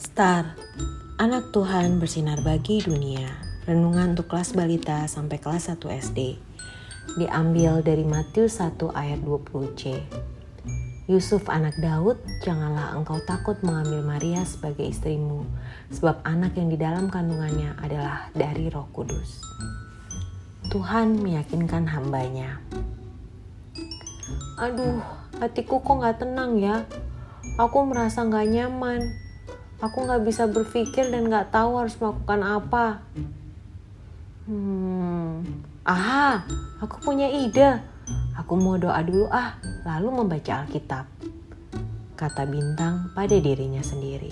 Star, anak Tuhan bersinar bagi dunia. Renungan untuk kelas balita sampai kelas 1 SD. Diambil dari Matius 1 ayat 20c. Yusuf anak Daud, janganlah engkau takut mengambil Maria sebagai istrimu, sebab anak yang di dalam kandungannya adalah dari roh kudus. Tuhan meyakinkan hambanya. Aduh, hatiku kok gak tenang ya. Aku merasa gak nyaman Aku nggak bisa berpikir dan nggak tahu harus melakukan apa. Hmm, ah, aku punya ide. Aku mau doa dulu ah, lalu membaca Alkitab. Kata bintang pada dirinya sendiri.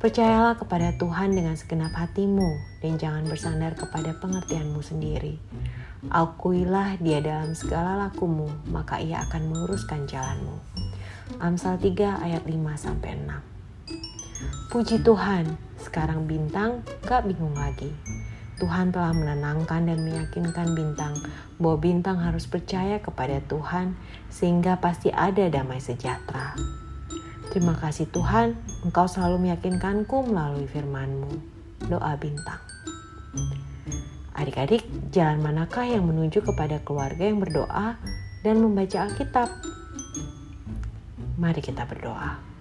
Percayalah kepada Tuhan dengan segenap hatimu dan jangan bersandar kepada pengertianmu sendiri. Akuilah dia dalam segala lakumu, maka ia akan meluruskan jalanmu. Amsal 3 ayat 5 sampai 6. Puji Tuhan, sekarang bintang gak bingung lagi. Tuhan telah menenangkan dan meyakinkan bintang bahwa bintang harus percaya kepada Tuhan sehingga pasti ada damai sejahtera. Terima kasih Tuhan, Engkau selalu meyakinkanku melalui firman-Mu. Doa bintang. Adik-adik, jalan manakah yang menuju kepada keluarga yang berdoa dan membaca Alkitab? Mari kita berdoa.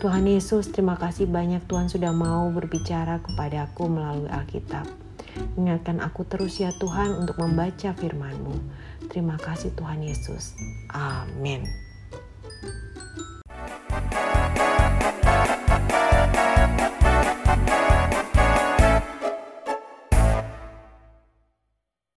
Tuhan Yesus, terima kasih banyak Tuhan sudah mau berbicara kepada aku melalui Alkitab. Ingatkan aku terus ya Tuhan untuk membaca firman-Mu. Terima kasih Tuhan Yesus. Amin.